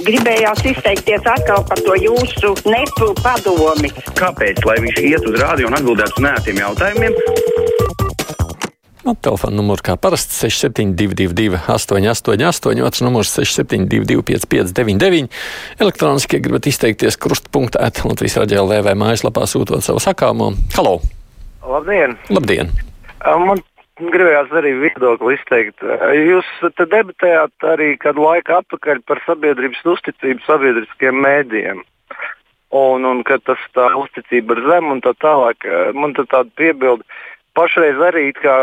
Gribējās izteikties atkal par to jūsu nepu padomi. Kāpēc? Lai viņš iet uz rādio un atbildētu uz nētiem jautājumiem. Nu, telefona numurs kā parasti 6722, 888, otrs numurs 672, 559, elektroniski, ja gribat izteikties krustpunktā, Latvijas raidījā LV mājaslapā sūtot savu sakāmo. Halo! Labdien! Labdien! Man gribējās arī viedokli izteikt. Jūs debatējāt arī kādu laiku atpakaļ par sabiedrības uzticību sabiedriskiem mēdījiem. Un, un ka tas tā uzticība ir zema un tā tālāk. Man tā tāda piebilda. Pašreiz arī kā,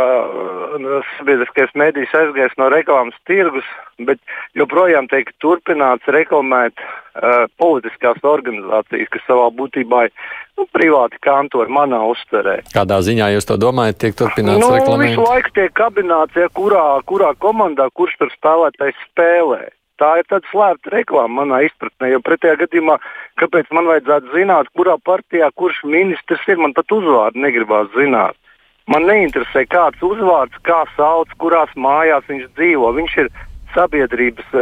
sabiedriskais mēdījis aizgājis no reklāmas tirgus, bet joprojām tiek turpināts reklamēt uh, politiskās organizācijas, kas savā būtībā ir nu, privāti kantori manā uztverē. Kādā ziņā jūs to domājat, tiek turpināts nu, reklamēt? Visu laiku tiek kabināts, ja kurā, kurā komandā kurš tur spēlētājs spēlē. Tā ir tāda slēpta reklāma manā izpratnē, jo pretējā gadījumā, kāpēc man vajadzētu zināt, kurā partijā kurš ministrs ir, man pat uzvārdu negribās zināt. Man neinteresē, kāds uzvārds, kā sauc, kurās mājās viņš dzīvo. Viņš ir sabiedrības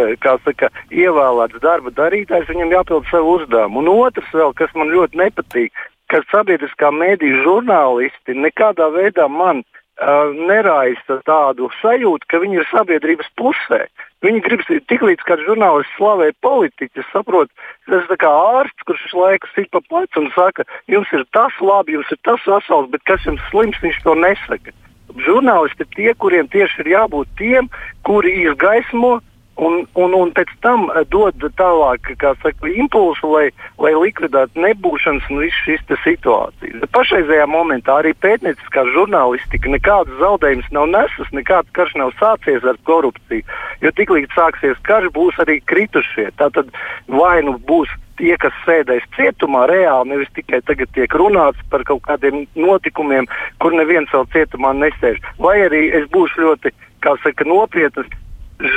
saka, ievēlēts darba darītājs, viņam jāpild savu uzdevumu. Un otrs, vēl, kas man ļoti nepatīk, ka sabiedriskā mēdīņa žurnālisti nekādā veidā man uh, neraisa tādu sajūtu, ka viņi ir sabiedrības pusē. Viņi grib tiklīdz kāds žurnālists slavē politiķu, saprot, tas ir kā ārsts, kurš visu laiku sit pa plecu un saka, jums ir tas labi, jums ir tas vesels, bet kas jums slims, viņš to nesaka. Žurnālisti ir tie, kuriem tieši ir jābūt tiem, kuri izgaismo un, un, un pēc tam dod tālāk saka, impulsu, lai, lai likvidētu nebūšanas un visas šīs situācijas. Pašreizajā momentā arī pētnieciskā žurnālistika nekādas zaudējumus nav nesus, nekāds karš nav sācies ar korupciju. Jo tiklīdz sāksies karš, būs arī kritušie. Tātad vai nu būs tie, kas sēdēs cietumā, reāli nevis tikai tagad tiek runāts par kaut kādiem notikumiem, kur neviens vēl cietumā nesēž. Vai arī es būšu ļoti, saka, nopietnas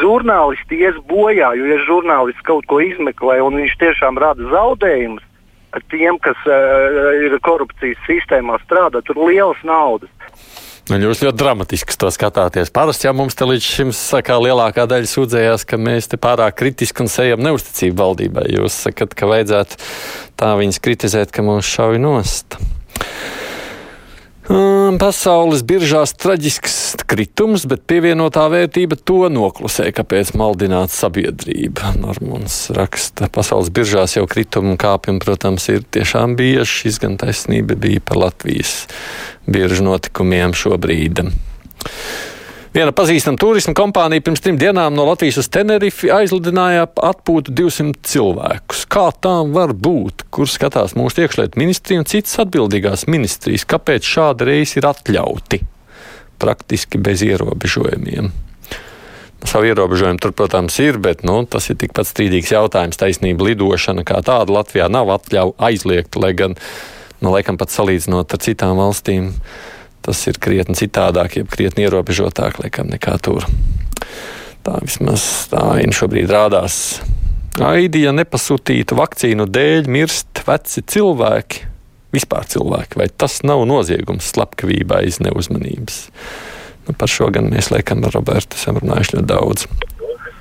žurnālisti ies bojā, jo, ja žurnālists kaut ko izmeklē un viņš tiešām rada zaudējumus tiem, kas uh, ir korupcijas sistēmā strādā, tur lielas naudas. Nu, jūs ļoti dramatiski to skatāties. Parasti jau mums te līdz šim sakā lielākā daļa sūdzējās, ka mēs te pārāk kritiski un sejam neusticību valdībai. Jūs sakat, ka vajadzētu tā viņas kritizēt, ka mūs šauj nost. Pasaules biržās traģisks kritums, bet pievienotā vērtība to noklusē, kāpēc maldināt sabiedrību. Normons raksta, pasaules biržās jau krituma kāpjumi, protams, ir tiešām bieži. Šis gan taisnība bija par Latvijas biržu notikumiem šobrīd. Viena pazīstama turisma kompānija pirms trim dienām no Latvijas uz Tenerifi aizlidināja atpūtu 200 cilvēkus. Kā tā var būt? Kur skatās mūsu iekšlietu ministrija un citas atbildīgās ministrijas? Kāpēc šāda reisa ir atļauti? Praktiski bez ierobežojumiem. Savu ierobežojumu tur, protams, ir, bet nu, tas ir tikpat strīdīgs jautājums. Taisnība lidošana kā tāda Latvijā nav atļauta aizliegta, lai gan, nu, laikam pat salīdzinot ar citām valstīm tas ir krietni citādāk, jeb krietni ierobežotāk laikam, nekā tur. Tā vismaz tā aina šobrīd rādās. Aidija nepasūtīta vakcīnu dēļ mirst veci cilvēki, vispār cilvēki, vai tas nav noziegums slepkavībā aiz neuzmanības? Nu, par šo gan mēs laikam ar Robertu esam runājuši ļoti daudz.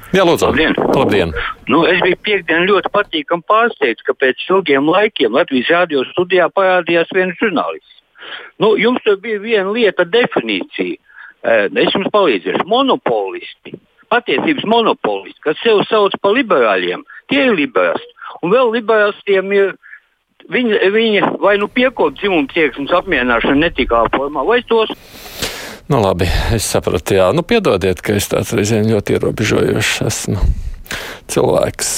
Jā, lūdzu. Labdien. Labdien. Nu, es biju piekdien ļoti patīkami pārsteigts, ka pēc ilgiem laikiem Latvijas radio studijā parādījās viens žurnālists. Nu, jums tur bija viena lieta, definīcija. Es jums palīdzēšu. Monopolisti, patiesības monopolisti, kas sev sauc par liberāļiem, tie ir liberālisti. Un vēl liberālistiem ir viņi, viņi vai nu piekopja dzimumu tieksmes apmierināšanu netikā formā, vai tos. Nu, labi, es sapratu, jā. Nu, piedodiet, ka es tāds reizēm ļoti ierobežojošs esmu. Cilvēks.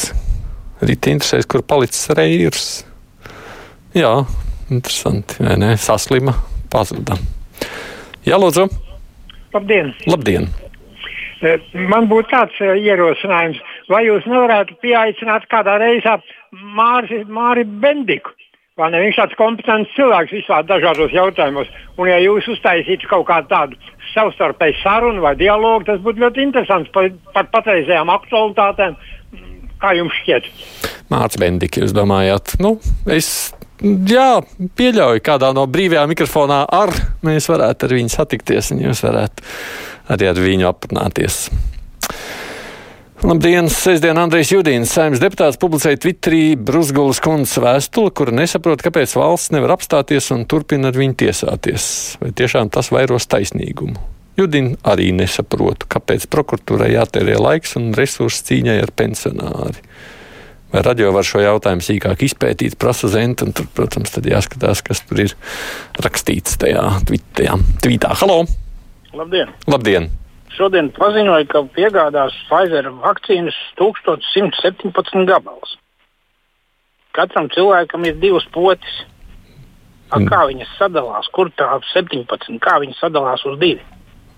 Rīt interesēs, kur palicis reirs. Jā, Interesanti, vai ne? Saslima, pazuda. Jā, lūdzu. Labdien! Labdien. E, man būtu tāds e, ierosinājums, vai jūs nevarētu pieaicināt kādā reizē Māri, Māri Bendiku? Vai ne? Viņš ir tāds kompetents cilvēks visā dažādos jautājumos. Un, ja jūs uztaisītu kaut kādu tādu savstarpēju sarunu vai dialogu, tas būtu ļoti interesants par, par patreizējām aktualitātēm. Kā jums šķiet? Mārcis Bendiks, jūs domājat, nu, es jā, pieļauju, kādā no brīvajā mikrofonā ar mēs varētu ar viņu satikties, un jūs varētu arī ar viņu aprunāties. Labdien! Sestdien Andrejs Judīns, saimnes deputāts, publicēja Twitterī Brusgulas kundzes vēstuli, kura nesaprot, kāpēc valsts nevar apstāties un turpina ar viņu tiesāties. Vai tiešām tas vairos taisnīgumu? Judina arī nesaprotu, kāpēc prokuratūrai jātērē laiks un resursi cīņai ar pensionāri. Vai radio var šo jautājumu sīkāk izpētīt, prasa zent, un tur, protams, tad jāskatās, kas tur ir rakstīts tajā tvītā. Halo! Labdien! Labdien! šodien paziņoja, ka piegādās Pfizer vakcīnas 1117 gabalus. Katram cilvēkam ir divas potes. A, Mm. kā viņas sadalās? Kur tā 17? Kā viņas sadalās uz divi?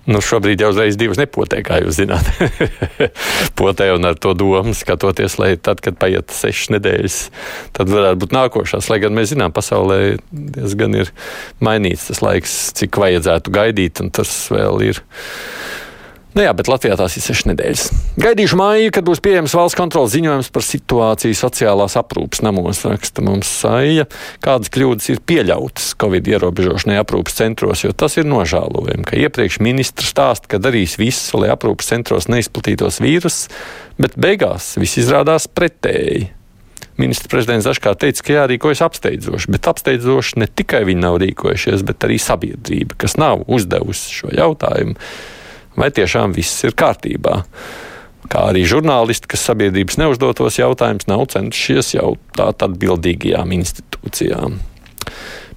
Nu, šobrīd jau uzreiz divas nepotē, kā jūs zināt. Potē un ar to domu skatoties, lai tad, kad paiet sešas nedēļas, tad varētu būt nākošās. Lai gan mēs zinām, pasaulē diezgan ir mainīts tas laiks, cik vajadzētu gaidīt, un tas vēl ir. Nu jā, bet Latvijā tās ir sešas nedēļas. Gaidīšu māju, kad būs pieejams valsts kontrolas ziņojums par situāciju sociālās aprūpas namos. Raksta mums saija, kādas kļūdas ir pieļautas Covid ierobežošanai aprūpas centros, jo tas ir nožēlojami, ka iepriekš ministrs stāsta, ka darīs visu, lai aprūpas centros neizplatītos vīrus, bet beigās viss izrādās pretēji. Ministrs prezidents dažkārt teica, ka jārīkojas apsteidzoši, bet apsteidzoši ne tikai viņi nav rīkojušies, bet arī sabiedrība, kas nav uzdevusi šo jautājumu vai tiešām viss ir kārtībā. Kā arī žurnālisti, kas sabiedrības neuzdotos jautājumus, nav centušies jautāt atbildīgajām institūcijām.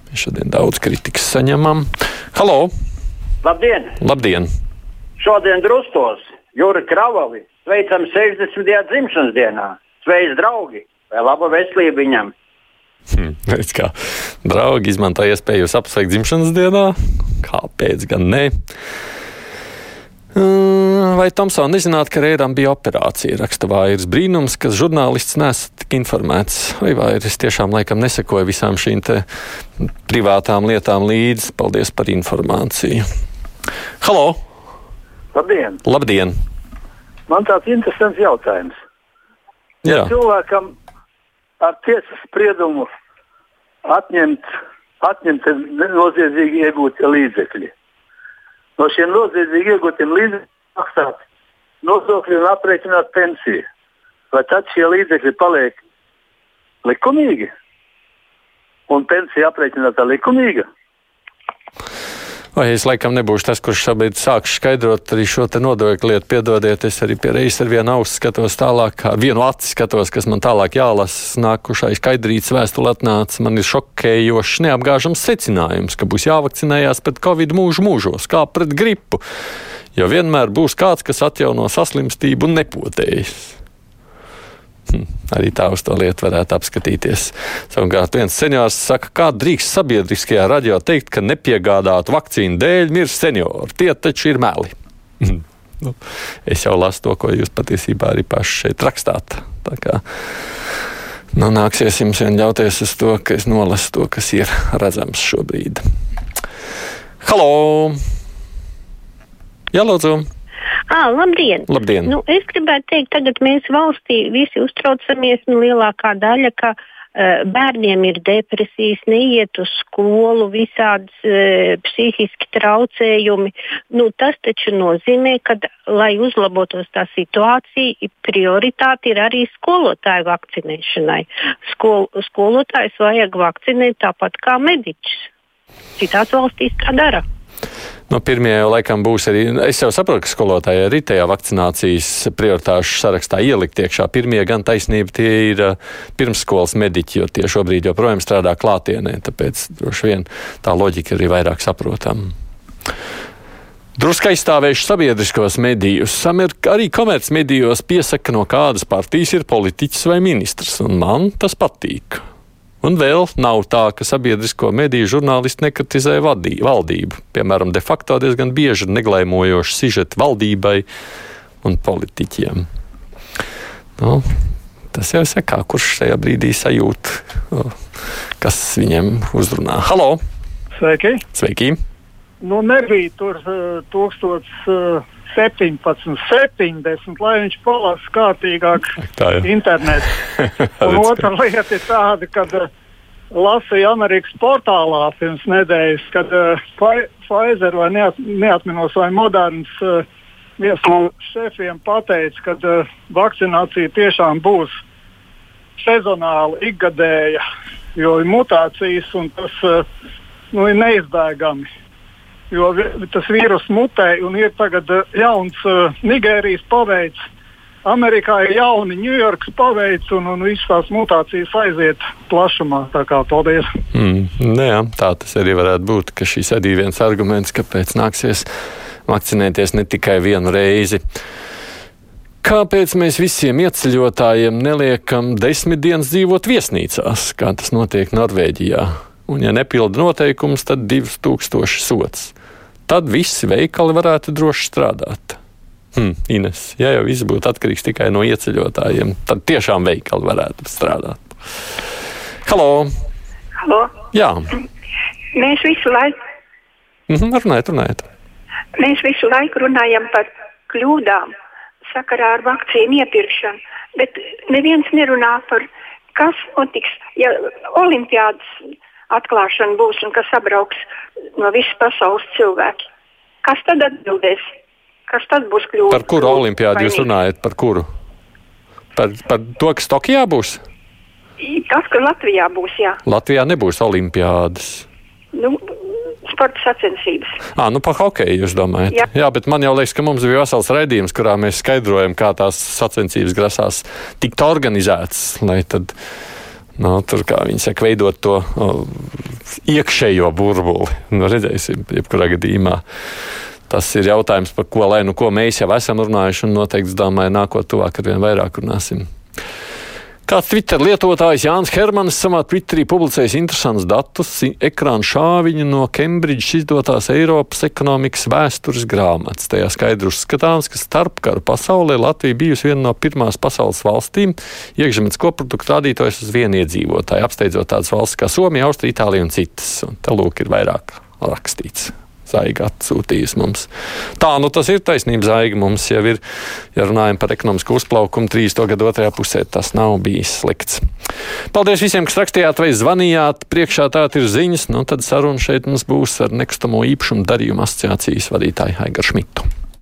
Mēs šodien daudz kritikas saņemam. Halo! Labdien! Labdien! Šodien drustos Jūra Kravali sveicam 60. dzimšanas dienā. Sveiks, draugi! Vai laba veselība viņam! Hm, redz, kā draugi izmanto iespēju jūs apsveikt dzimšanas dienā? Kāpēc gan ne? Vai Tomsona nezināt, ka Rēram bija operācija? Raksta vairs brīnums, ka žurnālists nesat tik informēts. Vai vairs tiešām laikam nesekoja visām šīm privātām lietām līdzi? Paldies par informāciju. Halo! Labdien! Labdien! Man tāds interesants jautājums. Jā. Ja cilvēkam ar tiesas spriedumu atņemt, atņemt noziedzīgi iegūtie līdzekļi no šiem noziedzīgi iegūtiem līdzekļiem maksāt nodokļi un aprēķināt pensiju. Vai tad šie līdzekļi paliek likumīgi? Un pensija aprēķināta likumīga? Vai es laikam nebūšu tas, kurš šobrīd sākšu skaidrot arī šo nodokļu lietu. Piedodiet, es arī pie reizes ar vienu ausu skatos tālāk, ar vienu aci skatos, kas man tālāk jālasa. Nākušai skaidrītas vēstule atnāca. Man ir šokējošs, neapgāžams secinājums, ka būs jāvakcinējās pret covid mūžu mūžos, kā pret gripu. Jo vienmēr būs kāds, kas atjauno saslimstību un nepotējas. Hm, arī tā uz to lietu varētu apskatīties. Savukārt viens seniors saka, kā drīkst sabiedriskajā radio teikt, ka nepiegādātu vakcīnu dēļ mirst seniori. Tie taču ir meli. nu, es jau lasu to, ko jūs patiesībā arī paši šeit rakstāt. Nu, nāksies jums vien ļauties uz to, ka es nolasu to, kas ir redzams šobrīd. Halo! Jā, lūdzu! À, labdien! labdien. Nu, es gribētu teikt, tagad mēs valstī visi uztraucamies, un lielākā daļa, ka uh, bērniem ir depresijas, neiet uz skolu, visādas uh, psihiski traucējumi. Nu, tas taču nozīmē, ka, lai uzlabotos tā situācija, prioritāte ir arī skolotāju vakcinēšanai. Skol, skolotājs vajag vakcinēt tāpat kā mediķus. Citās valstīs tā dara. No pirmie jau laikam būs arī. Es jau saprotu, ka skolotāji arī tajā vakcinācijas prioritāšu sarakstā ielikt iekšā. Pirmie gan taisnība tie ir pirmsskolas mediķi, jo tie šobrīd joprojām strādā klātienē. Tāpēc droši vien tā loģika ir vairāk saprotama. Drusku aizstāvējuši sabiedriskos medijus. Arī komercmedijos piesaka, no kādas partijas ir politiķis vai ministrs, un man tas patīk. Un vēl nav tā, ka sabiedrisko mediju žurnālisti nekritizē vadī, valdību. Piemēram, de facto diezgan bieži ir neglaimojoši sižeti valdībai un politiķiem. Nu, tas jau saka, kurš šajā brīdī sajūt, kas viņam uzrunā. Halo! Sveiki! Sveiki. Nu, nebija tur uh, 1017, 70, lai viņš palasa kārtīgāk internetu. Un otra lieta ir tāda, ka uh, lasīju Amerikas portālā pirms nedēļas, kad uh, Pfizer vai neat, neatminos vai Moderns uh, viens no šefiem pateica, ka uh, vakcinācija tiešām būs sezonāla, ikgadēja, jo ir mutācijas un tas uh, nu, ir neizbēgami. Jo tas vīrus mutē un ir tagad uh, jauns uh, Nigērijas paveids. Amerikā ir jauni Ņujorkas paveids un, un visas tās mutācijas aiziet plašumā. Tā kā paldies! Mm, nu jā, tā tas arī varētu būt, ka šis arī viens arguments, kāpēc nāksies vakcinēties ne tikai vienu reizi. Kāpēc mēs visiem ieceļotājiem neliekam desmit dienas dzīvot viesnīcās, kā tas notiek Norvēģijā? Un, ja nepilda noteikumus, tad 2000 sots. Tad visi veikali varētu droši strādāt. Hmm, Ines, ja jau viss būtu atkarīgs tikai no ieceļotājiem, tad tiešām veikali varētu strādāt. Halo! Halo. Jā, Mēs visu laiku, mhm, runājiet, runājiet. mēs visu laiku runājam par kļūdām sakarā ar vakcīnu iepirkšanu, bet neviens nerunā par kas notiks, ja olimpiādas atklāšana būs un kas sabrauks no visas pasaules cilvēki. Kas tad atbildēs? Kas tad būs kļūda? Par kuru olimpiādu jūs runājat? Par kuru? Par, par to, kas Tokijā būs? Tas, ka Latvijā būs, jā, Latvijā nebūs olimpiādas. nu, sporta sacensības. À, nu par hokeju jūs domājat? Jā. Jā, bet man jau liekas, ka mums bija vesels raidījums, kurā mēs skaidrojam, kā tās sacensības grasās tikt organizētas, lai tad, nu, tur, kā viņi saka, veidot to o, iekšējo burbuli. Nu, redzēsim, jebkurā gadījumā. Tas ir jautājums, par ko, lai nu ko mēs jau esam runājuši, un noteikti, domāju, nākotnē tuvāk ar vien vairāk runāsim. Kāds Twitter lietotājs Jānis Hermanis savā Twitterī publicējis interesantus datus ekrāna šāviņu no Kembridžas izdotās Eiropas ekonomikas vēstures grāmatas. Tajā skaidri uzskatāms, ka starpkara pasaulē Latvija bijusi viena no pirmās pasaules valstīm iekšzemes koprodukta rādītājs uz vienu iedzīvotāju, apsteidzot tādas valsts kā Somija, Austrija, Itālija un citas. Un te lūk ir vairāk rakstīts. Zaiga atsūtījis mums. Tā, nu tas ir taisnība. Zaiga mums jau ir, ja runājam par ekonomisku uzplaukumu, 30. gadu otrajā pusē tas nav bijis slikts. Paldies visiem, kas rakstījāt vai zvanījāt. Priekšā tā ir ziņas. Nu, tad saruna šeit mums būs ar nekustamo īpašumu darījumu asociācijas vadītāju Aigaru Šmitu.